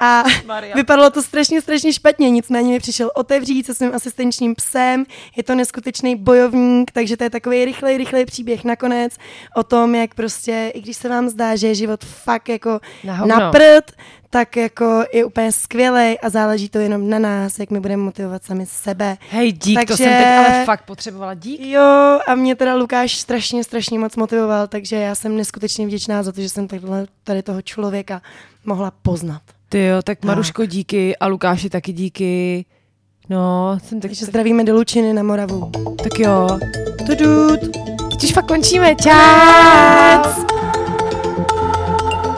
a [laughs] vypadalo to strašně, strašně špatně. Nicméně mi přišel otevřít se svým asistenčním psem. Je to neskutečný bojovník, takže to je takový rychlej, rychlej příběh nakonec o tom, jak prostě, i když se vám zdá, že je život fakt jako Na hovno. na prd, tak jako je úplně skvělý a záleží to jenom na nás, jak my budeme motivovat sami sebe. Hej, dík, takže... to jsem teď ale fakt potřebovala. Dík. Jo, a mě teda Lukáš strašně, strašně moc motivoval, takže já jsem neskutečně vděčná za to, že jsem takhle, tady toho člověka mohla poznat. Ty jo, tak Maruško díky a Lukáši taky díky. No, jsem tak... Takže zdravíme do Lučiny na Moravu. Tak jo. Tudut. Teď už fakt končíme. Čau!